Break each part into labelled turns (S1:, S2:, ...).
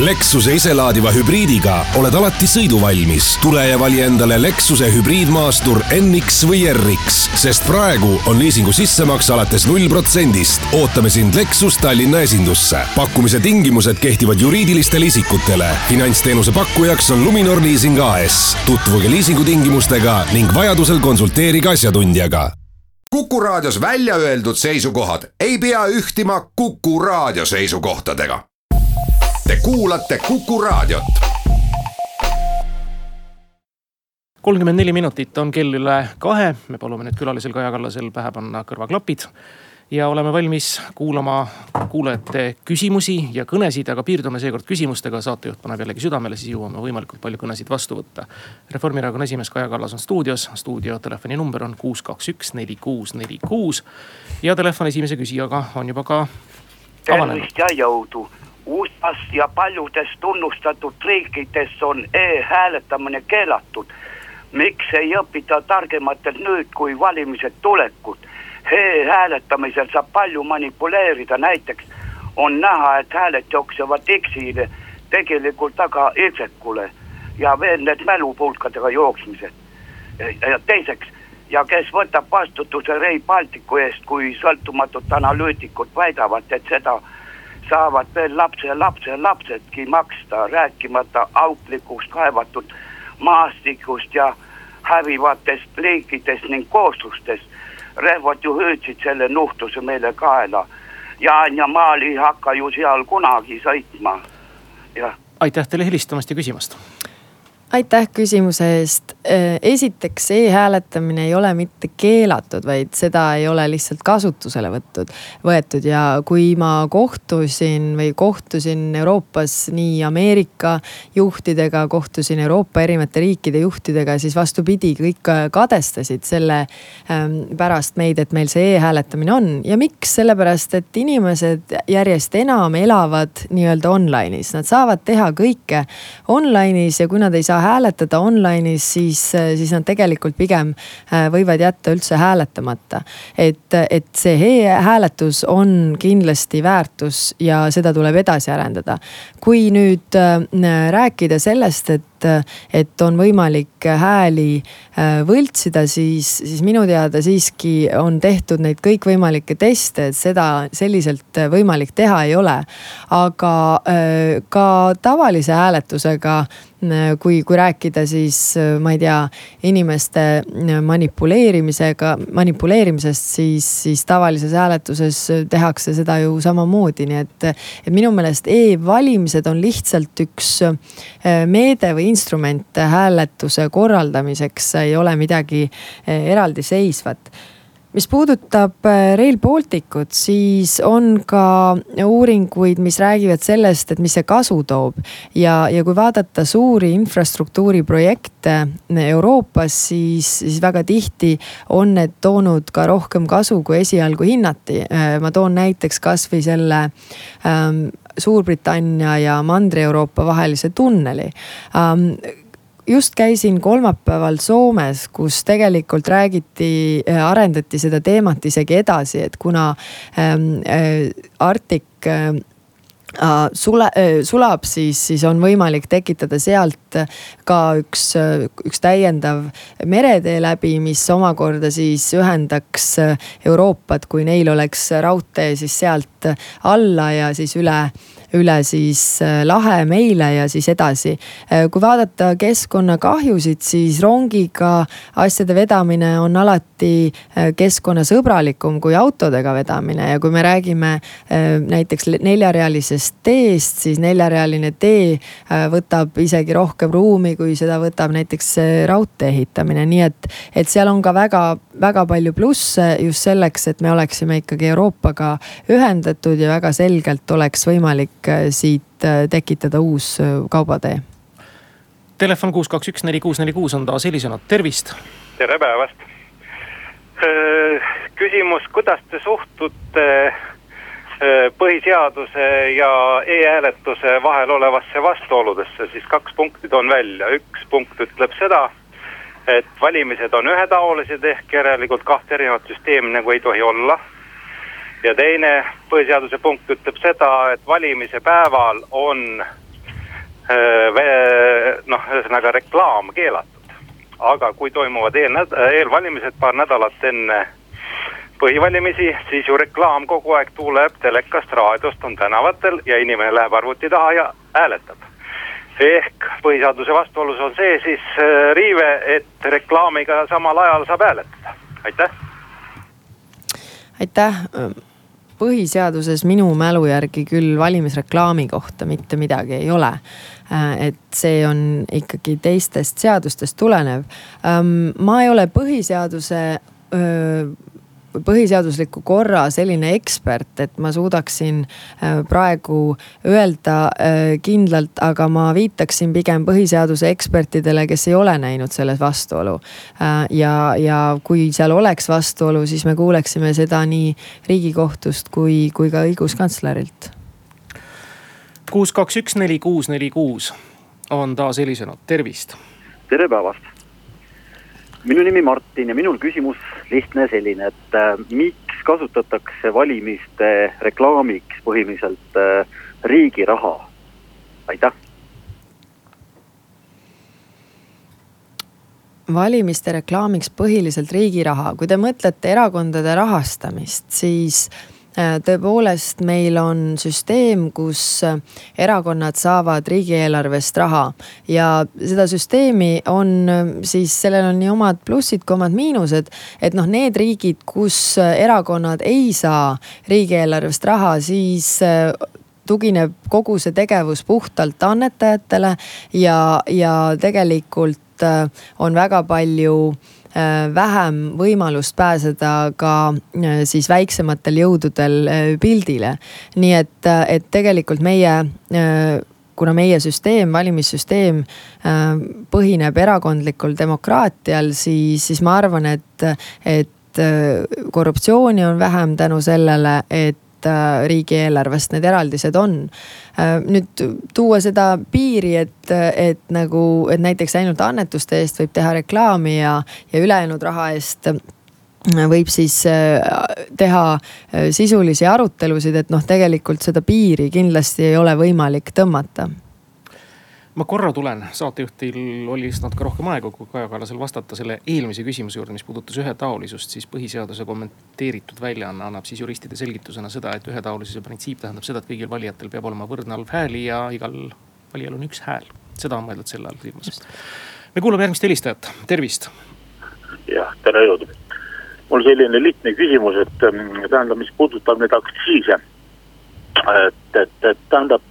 S1: Lexuse iselaadiva hübriidiga oled alati sõiduvalmis. tule ja vali endale Lexuse hübriidmaastur NX või RX, sest praegu on liisingu sissemaks alates null protsendist. ootame sind Lexus Tallinna esindusse. pakkumise tingimused kehtivad juriidilistele isikutele. finantsteenuse pakkujaks on Luminor Leasing AS. tutvuge liisingutingimustega ning vajadusel konsulteerige asjatundjaga
S2: Kuku Raadios välja öeldud seisukohad ei pea ühtima Kuku Raadio seisukohtadega. Te kuulate Kuku Raadiot.
S3: kolmkümmend neli minutit on kell üle kahe, me palume nüüd külalisel Kaja Kallasel pähe panna kõrvaklapid ja oleme valmis kuulama kuulajate küsimusi ja kõnesid, aga piirdume seekord küsimustega. saatejuht paneb jällegi südamele, siis jõuame võimalikult palju kõnesid vastu võtta. Reformierakonna esimees Kaja Kallas on stuudios, stuudio telefoninumber on kuus, kaks, üks, neli, kuus, neli, kuus. ja telefon esimese küsijaga on juba ka avanenud.
S4: tervist ja jõudu. USA-s ja paljudes tunnustatud riikides on e-hääletamine keelatud. miks ei õpita targematelt nüüd, kui valimised tulekud? e-hääletamisel saab palju manipuleerida, näiteks on näha, et hääled jooksevad X-ile, tegelikult aga Y-kule ja veel need mälupulkadega jooksmised. ja teiseks, ja kes võtab vastutuse Rail Balticu eest, kui sõltumatud analüütikud väidavad, et seda saavad veel lapse, lapse, lapsedki maksta, rääkimata auklikust kaevatud maastikust ja hävivatest liikidest ning kooslustest rehvad ju hüüdsid selle nuhtluse meile kaela. Jaan ja Maal ei hakka ju seal kunagi sõitma, jah.
S3: aitäh teile helistamast ja küsimast
S5: aitäh küsimuse eest. Äh, esiteks e-hääletamine ei ole mitte keelatud, vaid seda ei ole lihtsalt kasutusele võttud, võetud. Ja kui ma kohtusin või kohtusin Euroopas nii Ameerika juhtidega, kohtusin Euroopa erinevate riikide juhtidega, siis vastupidi, kõik kadestasid selle ähm, pärast meid, et meil see e-hääletamine on. Ja miks, sellepärast et inimesed järjest enam elavad nii-öelda online'is, nad saavad teha kõike online'is ja kui nad ei saa hääletada online'is, siis, siis nad tegelikult pigem äh, võivad jätta üldse hääletamata. et, et see e-hääletus on kindlasti väärtus ja seda tuleb edasi arendada. kui nüüd äh, rääkida sellest, et et on võimalik hääli äh, võltsida, siis, siis minu teada siiski on tehtud neid kõikvõimalikke teste, et seda selliselt võimalik teha ei ole. aga ka tavalise hääletusega kui, kui rääkida, siis ma ei tea, inimeste manipuleerimisega, manipuleerimisest, siis, siis tavalises hääletuses tehakse seda ju samamoodi, nii et, et minu meelest e-valimised on lihtsalt üks meede või instrument hääletuse korraldamiseks, ei ole midagi eraldiseisvat mis puudutab äh, Rail Balticut, siis on ka uuringuid, mis räägivad sellest, et mis see kasu toob. ja, ja kui vaadata suuri infrastruktuuriprojekte Euroopas, siis, siis väga tihti on need toonud ka rohkem kasu, kui esialgu hinnati. Ma toon näiteks kasvõi selle ähm, Suurbritannia ja Mandri-Euroopa vahelise tunneli. Ähm, just käisin kolmapäeval Soomes, kus tegelikult räägiti, äh, arendati seda teemat isegi edasi, et kuna ähm, äh, Arctic äh, sule, sulab, siis, siis on võimalik tekitada sealt ka üks, üks täiendav meretee läbi, mis omakorda siis ühendaks Euroopat, kui neil oleks raudtee siis sealt alla ja siis üle üle siis äh, lahe meile ja siis edasi. Äh, kui vaadata keskkonnakahjusid, siis rongiga asjade vedamine on alati äh, keskkonnasõbralikum kui autodega vedamine ja kui me räägime näiteks neljarealisest teest, siis neljarealine tee võtab isegi rohkem ruumi, kui seda võtab näiteks raudtee ehitamine, nii et, et seal on ka väga-väga palju plusse just selleks, et me oleksime ikkagi Euroopaga ühendatud ja väga selgelt oleks võimalik võimalik äh, siit äh, tekitada uus äh, kaubatee.
S3: Telefon kuus, kaks, üks, neli, kuus, neli, kuus on taas helisenud, tervist.
S6: tere päevast. küsimus, kuidas te suhtute põhiseaduse ja e-hääletuse vahel olevasse vastuoludesse, siis kaks punkti toon välja, üks punkt ütleb seda, et valimised on ühetaolised ehk järelikult kahte erinevat süsteemi nagu ei tohi olla ja teine põhiseaduse punkt ütleb seda, et valimise päeval on noh, ühesõnaga reklaam keelatud. aga kui toimuvad eelnäd-, eelvalimised paar nädalat enne põhivalimisi, siis ju reklaam kogu aeg tuleb telekast, raadiost, on tänavatel ja inimene läheb arvuti taha ja hääletab. ehk põhiseaduse vastuolus on see siis riive, et reklaamiga samal ajal saab hääletada, aitäh.
S5: aitäh põhiseaduses minu mälu järgi küll valimisreklaami kohta mitte midagi ei ole. Äh, et see on ikkagi teistest seadustest tulenev. Ähm, ma ei ole põhiseaduse põhiseadusliku korra selline ekspert, et ma suudaksin äh, praegu öelda äh, kindlalt, aga ma viitaksin pigem põhiseaduse ekspertidele, kes ei ole näinud selles vastuolu. Äh, ja, ja kui seal oleks vastuolu, siis me kuuleksime seda nii riigikohtust kui, kui ka õiguskantslerilt.
S3: kuus, kaks, üks, neli, kuus, neli, kuus on taas helisenud, tervist.
S7: tere päevast minu nimi Martin ja minul küsimus lihtne selline, et äh, miks kasutatakse valimiste reklaamiks põhimõtteliselt äh, riigi raha? aitäh.
S5: valimiste reklaamiks põhiliselt riigi raha, kui te mõtlete erakondade rahastamist, siis Äh, tõepoolest, meil on süsteem, kus äh, erakonnad saavad riigieelarvest raha ja seda süsteemi on äh, siis, sellel on nii omad plussid kui omad miinused. et noh, need riigid, kus erakonnad ei saa riigieelarvest raha, siis tugineb kogu see tegevus puhtalt annetajatele ja, ja tegelikult on väga palju Äh, vähem võimalust pääseda ka äh, siis väiksematel jõududel äh, pildile. nii et, et tegelikult meie kuna meie süsteem, valimissüsteem põhineb erakondlikul demokraatial, siis, siis ma arvan, et, et korruptsiooni on vähem tänu sellele, et Äh, riigieelarvest need eraldised on. Äh, nüüd tuua seda piiri, et, et nagu, et näiteks ainult annetuste eest võib teha reklaami ja, ja ülejäänud raha eest võib siis äh, teha sisulisi arutelusid, et noh, tegelikult seda piiri kindlasti ei ole võimalik tõmmata
S3: ma korra tulen, saatejuhtil oli vist natuke rohkem aega kui Kaja Kallasel vastata selle eelmise küsimuse juurde, mis puudutas ühetaolisust, siis põhiseaduse kommenteeritud väljaanne annab siis juristide selgitusena seda, et ühetaolisuse printsiip tähendab seda, et kõigil valijatel peab olema võrdne arv hääli ja igal valijal on üks hääl. seda on mõeldud selle all silmas. me kuulame järgmist helistajat, tervist.
S8: jah, tere jõudu. mul selline lihtne küsimus, et ähm, tähendab, mis puudutab neid aktsiise. et, et, et tähendab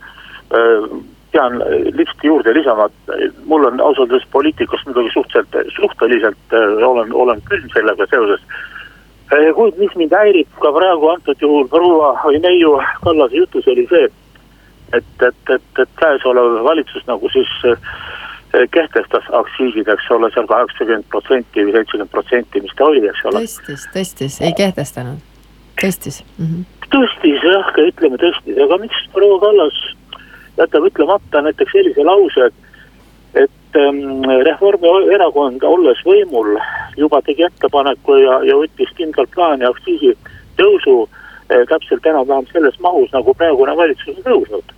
S8: äh, pean lihtsalt juurde lisama, et mul on ausalt öeldes poliitikast muidugi suhteliselt, suhteliselt äh, olen, olen külm sellega seoses. Äh, kuid mis mind häirib ka praegu antud juhul proua või neiu Kallase jutus oli see, et, et, et, et käesolev valitsus nagu siis äh, kehtestas aktsiisid, eks ole, seal kaheksakümmend protsenti või seitsekümmend protsenti, mis ta oli, eks ole.
S5: tõstis, tõstis, ei kehtestanud, tõstis mm. -hmm.
S8: tõstis jah, ütleme tõstis, aga miks proua Kallas jätab ütlemata näiteks sellise lause, et, et ähm, Reformierakond, olles võimul, juba tegi ettepaneku ja, ja võttis kindlalt plaani aktsiisi tõusu äh, täpselt enam-vähem selles mahus, nagu praegune valitsus on tõusnud,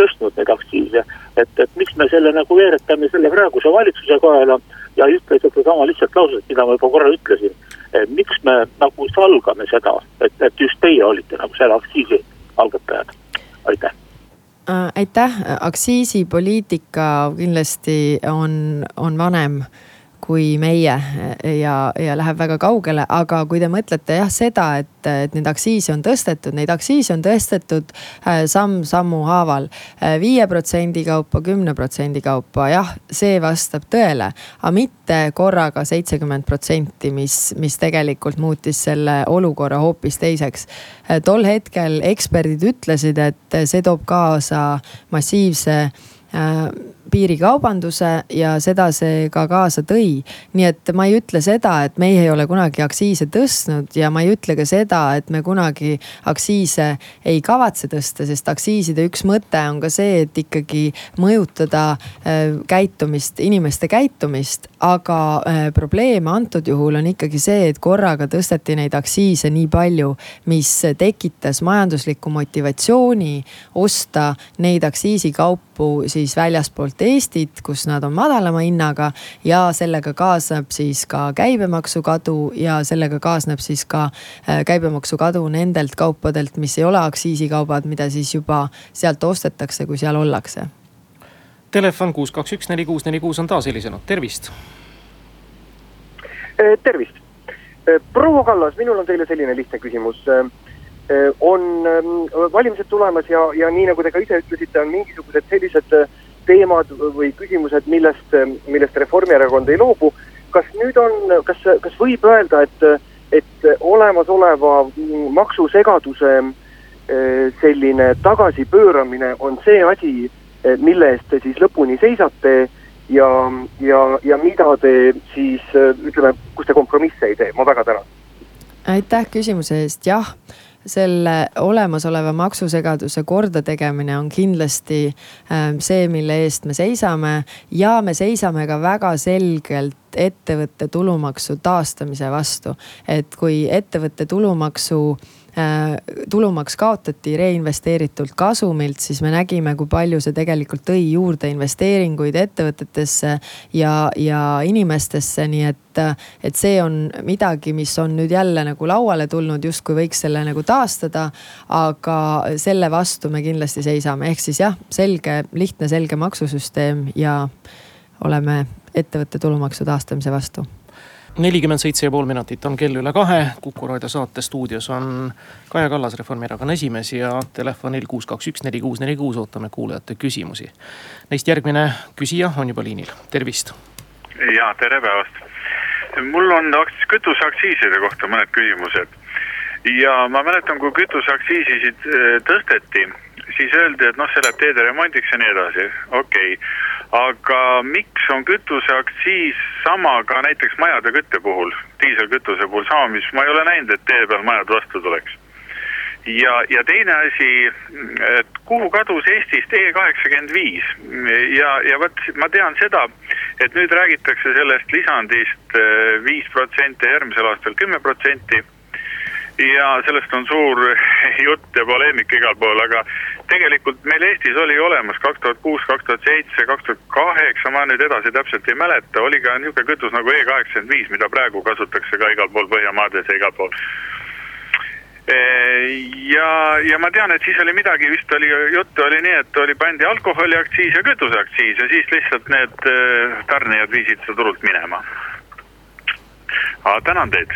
S8: tõstnud neid aktsiise. et, et miks me selle nagu veeretame selle praeguse valitsuse kaela ja ütle sedasama lihtsalt lauset, mida ma juba korra ütlesin. miks me nagu salgame seda, et, et just teie olite nagu selle aktsiisi algatajad, aitäh
S5: Äh, aitäh, aktsiisipoliitika kindlasti on, on vanem kui meie ja, ja läheb väga kaugele, aga kui te mõtlete jah seda, et, et neid aktsiise on tõstetud, neid aktsiise on tõstetud äh, samm sammu haaval. Äh, viie protsendi kaupa, kümne protsendi kaupa, jah, see vastab tõele, aga mitte korraga seitsekümmend protsenti, mis, mis tegelikult muutis selle olukorra hoopis teiseks. Tol hetkel eksperdid ütlesid, et see toob kaasa massiivse Äh, piirikaubanduse ja seda see ka kaasa tõi. nii et ma ei ütle seda, et meie ei ole kunagi aktsiise tõstnud ja ma ei ütle ka seda, et me kunagi aktsiise ei kavatse tõsta, sest aktsiiside üks mõte on ka see, et ikkagi mõjutada äh, käitumist, inimeste käitumist. aga äh, probleem antud juhul on ikkagi see, et korraga tõsteti neid aktsiise nii palju, mis tekitas majanduslikku motivatsiooni osta neid aktsiisikaupu siis väljaspoolt Eestit, kus nad on madalama hinnaga. ja sellega kaasneb siis ka käibemaksu kadu ja sellega kaasneb siis ka käibemaksu kadu nendelt kaupadelt, mis ei ole aktsiisikaubad, mida siis juba sealt ostetakse, kui seal ollakse
S3: telefon kuus, kaks, üks, neli, kuus, neli, kuus on taas helisenud, tervist.
S9: tervist, proua Kallas, minul on teile selline lihtne küsimus. on valimised tulemas ja, ja nii nagu te ka ise ütlesite, on mingisugused sellised teemad või küsimused, millest, millest Reformierakond ei loobu. kas nüüd on, kas, kas võib öelda, et, et olemasoleva maksusegaduse selline tagasipööramine on see asi Eh, mille eest te siis lõpuni seisate ja, ja, ja mida te siis eh, ütleme, kus te kompromisse ei tee, ma väga tänan.
S5: aitäh küsimuse eest, jah selle olemasoleva maksusegaduse kordategemine on kindlasti ähm, see, mille eest me seisame. ja me seisame ka väga selgelt ettevõtte tulumaksu taastamise vastu. et kui ettevõtte tulumaksu tulumaks kaotati reinvesteeritult kasumilt, siis me nägime, kui palju see tegelikult tõi juurde investeeringuid ettevõtetesse ja, ja inimestesse, nii et, et see on midagi, mis on nüüd jälle nagu lauale tulnud, justkui võiks selle nagu taastada. aga selle vastu me kindlasti seisame, ehk siis jah, selge, lihtne, selge maksusüsteem ja oleme ettevõtte tulumaksu taastamise vastu
S3: nelikümmend seitse ja pool minutit on kell üle kahe. kuku raadio saate stuudios on Kaja Kallas, Reformierakonna esimees ja telefonil kuus, kaks, üks, neli, kuus, neli, kuus ootame kuulajate küsimusi. Neist järgmine küsija on juba liinil, tervist.
S10: ja tere päevast. mul on kütuseaktsiiside kohta mõned küsimused. ja ma mäletan, kui kütuseaktsiisisid äh, tõsteti, siis öeldi, et noh, see läheb teede remondiks ja nii edasi, okei. Okay aga miks on kütuseaktsiis sama ka näiteks majade kütte puhul, diiselkütuse puhul sama, mis ma ei ole näinud, et tee peal majad vastu tuleks. ja, ja teine asi, et kuhu kadus Eestist E kaheksakümmend viis? Ja, ja vot ma tean seda, et nüüd räägitakse sellest lisandist eh, viis protsenti, järgmisel aastal kümme protsenti ja sellest on suur jutt ja poleemika igal pool, aga tegelikult meil Eestis oli olemas kaks tuhat kuus, kaks tuhat seitse, kaks tuhat kaheksa, ma nüüd edasi täpselt ei mäleta, oli ka niisugune kütus nagu E kaheksakümmend viis, mida praegu kasutatakse ka igal pool Põhjamaades ja igal pool. E, ja, ja ma tean, et siis oli midagi, vist oli juttu oli nii, et oli, pandi alkoholiaktsiis ja kütuseaktsiis ja siis lihtsalt need e, tarnijad viisid seda turult minema. tänan teid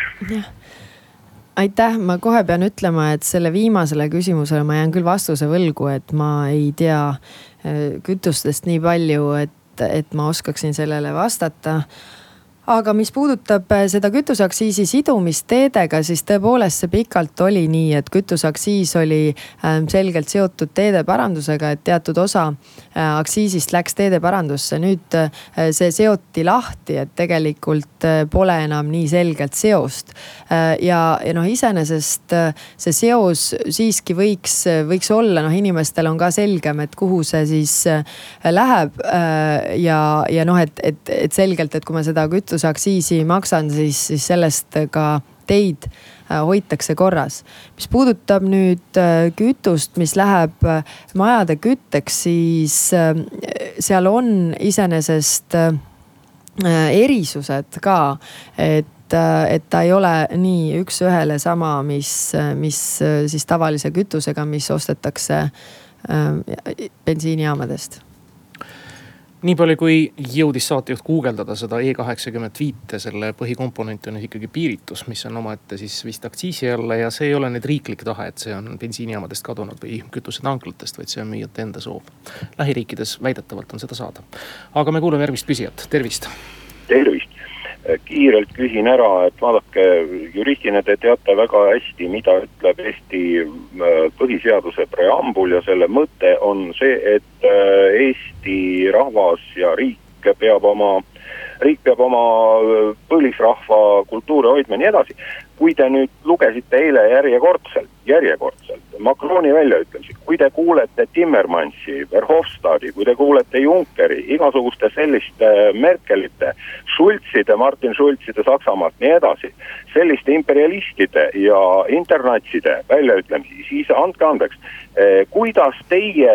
S5: aitäh, ma kohe pean ütlema, et selle viimasele küsimusele ma jään küll vastuse võlgu, et ma ei tea äh, kütustest nii palju, et, et ma oskaksin sellele vastata aga mis puudutab äh, seda kütuseaktsiisi sidumist teedega, siis tõepoolest see pikalt oli nii, et kütuseaktsiis oli ähm, selgelt seotud teedeparandusega, et teatud osa äh, aktsiisist läks teedeparandusse. nüüd äh, see seoti lahti, et tegelikult pole enam nii selgelt seost. ja, ja noh, iseenesest see seos siiski võiks, võiks olla, noh inimestel on ka selgem, et kuhu see siis läheb. ja, ja noh, et, et, et selgelt, et kui ma seda kütust kütuseaktsiisi maksan, siis, siis sellest ka teid äh, hoitakse korras. mis puudutab nüüd äh, kütust, mis läheb äh, majade kütteks, siis seal on iseenesest erisused ka, et et ta ei ole nii üks-ühele sama, mis, mis siis tavalise kütusega, mis ostetakse bensiinijaamadest
S3: nii palju, kui jõudis saatejuht guugeldada seda E kaheksakümmend viite, selle põhikomponent on ikkagi piiritus, mis on omaette siis vist aktsiisi alla ja see ei ole nüüd riiklik tahe, et see on bensiinijaamadest kadunud või kütusetanklatest, vaid see on müüjate enda soov. lähiriikides väidetavalt on seda saada. aga me kuulame järgmist küsijat, tervist.
S11: tervist kiirelt küsin ära, et vaadake, juristina te teate väga hästi, mida ütleb Eesti äh, põhiseaduse preambul ja selle mõte on see, et äh, Eesti rahvas ja riik peab oma, riik peab oma äh, põlisrahva kultuuri hoidma ja nii edasi. kui te nüüd lugesite eile järjekordselt, järjekordselt Macroni väljaütlemisi, kui te kuulete Timmermansi, Verhofstadti, kui te kuulete Junckeri, igasuguste selliste Merkelite, Schulzide, Martin Schulzide Saksamaalt, nii edasi. selliste imperialistide ja internatside väljaütlemisi, siis andke andeks eh,, kuidas teie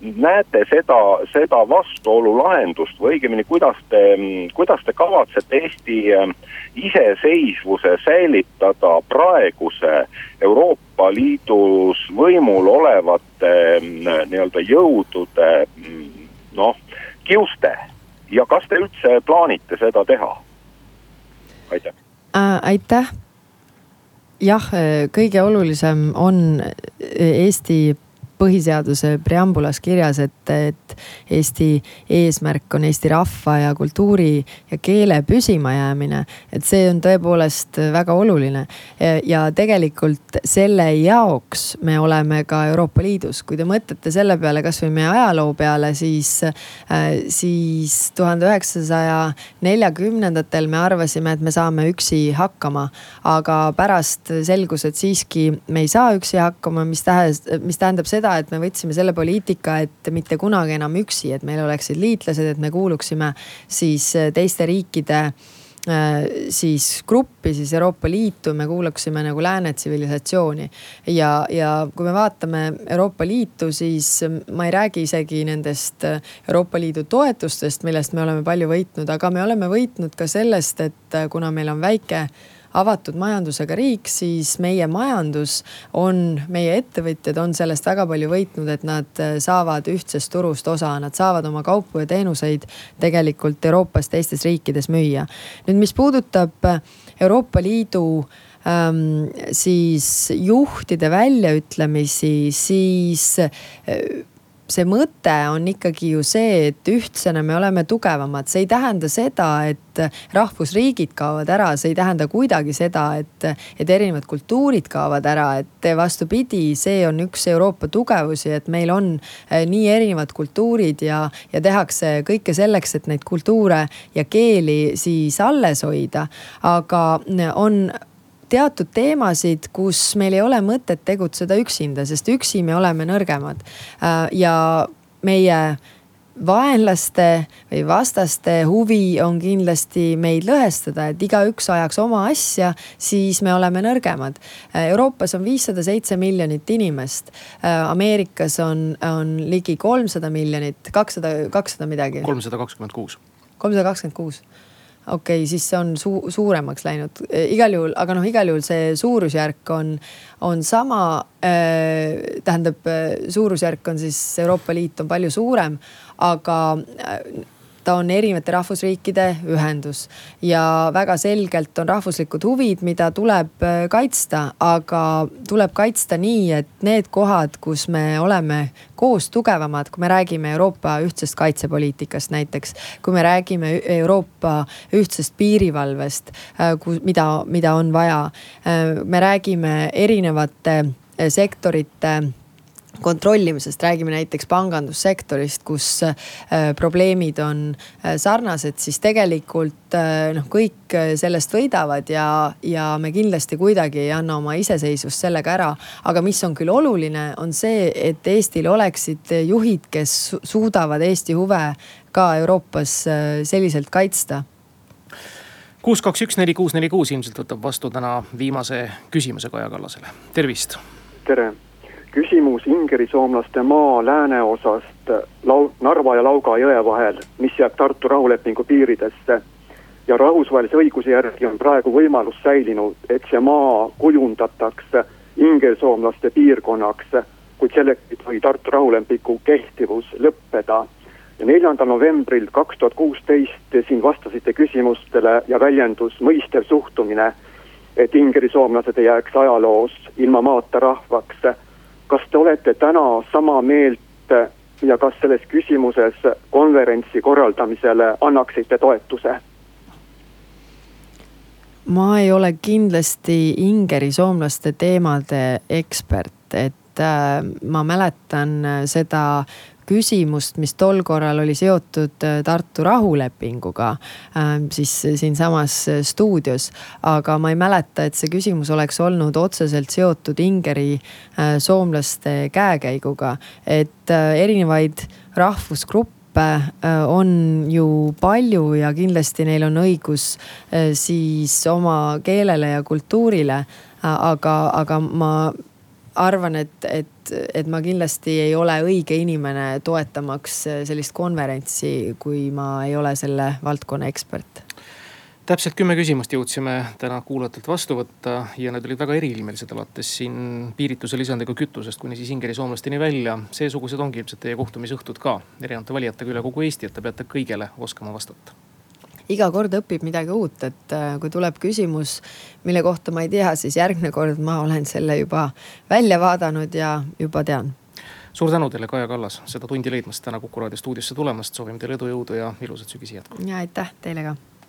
S11: näete seda, seda vastuolu lahendust või õigemini, kuidas te, kuidas te kavatsete Eesti iseseisvuse säilitada praeguse Euroopa Liidus võimul olevate mm, nii-öelda jõudude mm, noh, kiuste ja kas te üldse plaanite seda teha? aitäh
S5: äh,. aitäh. jah, kõige olulisem on Eesti põhiseaduse preambulas kirjas, et, et Eesti eesmärk on eesti rahva ja kultuuri ja keele püsimajäämine. et see on tõepoolest väga oluline ja tegelikult selle jaoks me oleme ka Euroopa Liidus. kui te mõtlete selle peale, kasvõi meie ajaloo peale, siis, siis tuhande üheksasaja neljakümnendatel me arvasime, et me saame üksi hakkama. aga pärast selgus, et siiski me ei saa üksi hakkama, mis tähes, mis tähendab seda, seda, et me võtsime selle poliitika, et mitte kunagi enam üksi, et meil oleksid liitlased, et me kuuluksime siis teiste riikide äh, siis gruppi, siis Euroopa Liitu, me kuuluksime nagu lääne tsivilisatsiooni. ja, ja kui me vaatame Euroopa Liitu, siis ma ei räägi isegi nendest Euroopa Liidu toetustest, millest me oleme palju võitnud, aga me oleme võitnud ka sellest, et kuna meil on väike avatud majandusega riik, siis meie majandus on, meie ettevõtjad on sellest väga palju võitnud, et nad äh, saavad ühtsest turust osa, nad saavad oma kaupu ja teenuseid tegelikult Euroopas teistes riikides müüa. nüüd, mis puudutab äh, Euroopa Liidu ähm, siis juhtide väljaütlemisi, siis äh, see mõte on ikkagi ju see, et ühtsena me oleme tugevamad, see ei tähenda seda, et rahvusriigid kaovad ära, see ei tähenda kuidagi seda, et, et erinevad kultuurid kaovad ära, et vastupidi, see on üks Euroopa tugevusi, et meil on eh, nii erinevad kultuurid ja, ja tehakse kõike selleks, et neid kultuure ja keeli siis alles hoida. aga on teatud teemasid, kus meil ei ole mõtet tegutseda üksinda, sest üksi me oleme nõrgemad. Äh, ja meie vaenlaste või vastaste huvi on kindlasti meid lõhestada, et igaüks ajaks oma asja, siis me oleme nõrgemad. Äh, Euroopas on viissada seitse miljonit inimest. Äh, Ameerikas on, on ligi kolmsada miljonit, kakssada, kakssada midagi.
S3: kolmsada kakskümmend kuus.
S5: kolmsada kakskümmend kuus okei okay,, siis see on su suuremaks läinud igal juhul, aga noh, igal juhul see suurusjärk on, on sama äh,. tähendab, suurusjärk on siis Euroopa Liit on palju suurem, aga äh, ta on erinevate rahvusriikide ühendus ja väga selgelt on rahvuslikud huvid, mida tuleb äh, kaitsta, aga tuleb kaitsta nii, et need kohad, kus me oleme koos tugevamad, kui me räägime Euroopa ühtsest kaitsepoliitikast näiteks, kui me räägime Euroopa ühtsest piirivalvest, äh, mida, mida on vaja. Äh, me räägime erinevate sektorite kontrollimisest, räägime näiteks pangandussektorist, kus äh, probleemid on äh, sarnased, siis tegelikult äh, noh, kõik sellest võidavad ja, ja me kindlasti kuidagi ei anna oma iseseisvust sellega ära. aga mis on küll oluline, on see, et Eestil oleksid juhid, kes suudavad Eesti huve ka Euroopas selliselt kaitsta
S3: kuus, kaks, üks, neli, kuus, neli, kuus ilmselt võtab vastu täna viimase küsimuse Kaja Kallasele, tervist.
S9: tere küsimus ingerisoomlaste maa lääneosast Lau-, Narva ja Lauga jõe vahel, mis jääb Tartu rahulepingu piiridesse. ja rahvusvahelise õiguse järgi on praegu võimalus säilinud, et see maa kujundatakse ingerisoomlaste piirkonnaks, kuid selleks ei tohi Tartu rahulepingu kehtivus lõppeda. ja neljandal novembril kaks tuhat kuusteist siin vastasite küsimustele ja väljendus mõistev suhtumine, et ingerisoomlased ei jääks ajaloos ilma maata rahvaks kas te olete täna sama meelt ja kas selles küsimuses konverentsi korraldamisele annaksite toetuse?
S5: ma ei ole kindlasti ingeri soomlaste teemade ekspert, et äh, ma mäletan seda küsimust, mis tol korral oli seotud Tartu rahulepinguga, siis siinsamas stuudios. aga ma ei mäleta, et see küsimus oleks olnud otseselt seotud Ingeri soomlaste käekäiguga, et erinevaid rahvusgruppe on ju palju ja kindlasti neil on õigus siis oma keelele ja kultuurile. aga, aga ma arvan, et, et, et ma kindlasti ei ole õige inimene toetamaks sellist konverentsi, kui ma ei ole selle valdkonna ekspert.
S3: Täpselt kümme küsimust jõudsime täna kuulajatelt vastu võtta ja need olid väga eriilmelised, alates siin piirituse lisandiga kütusest kuni siis ingeri soomlasteni välja. seesugused ongi ilmselt teie kohtumisõhtud ka. Erinevate valijatega üle kogu Eesti, et te peate kõigele oskama vastata
S5: iga kord õpib midagi uut, et äh, kui tuleb küsimus, mille kohta ma ei tea, siis järgmine kord ma olen selle juba välja vaadanud ja juba tean.
S3: suur tänu teile, Kaja Kallas, seda tundi leidmast, täna Kuku raadio stuudiosse tulemast, soovime teile edu, jõudu ja ilusat sügise jätku.
S5: ja aitäh teile ka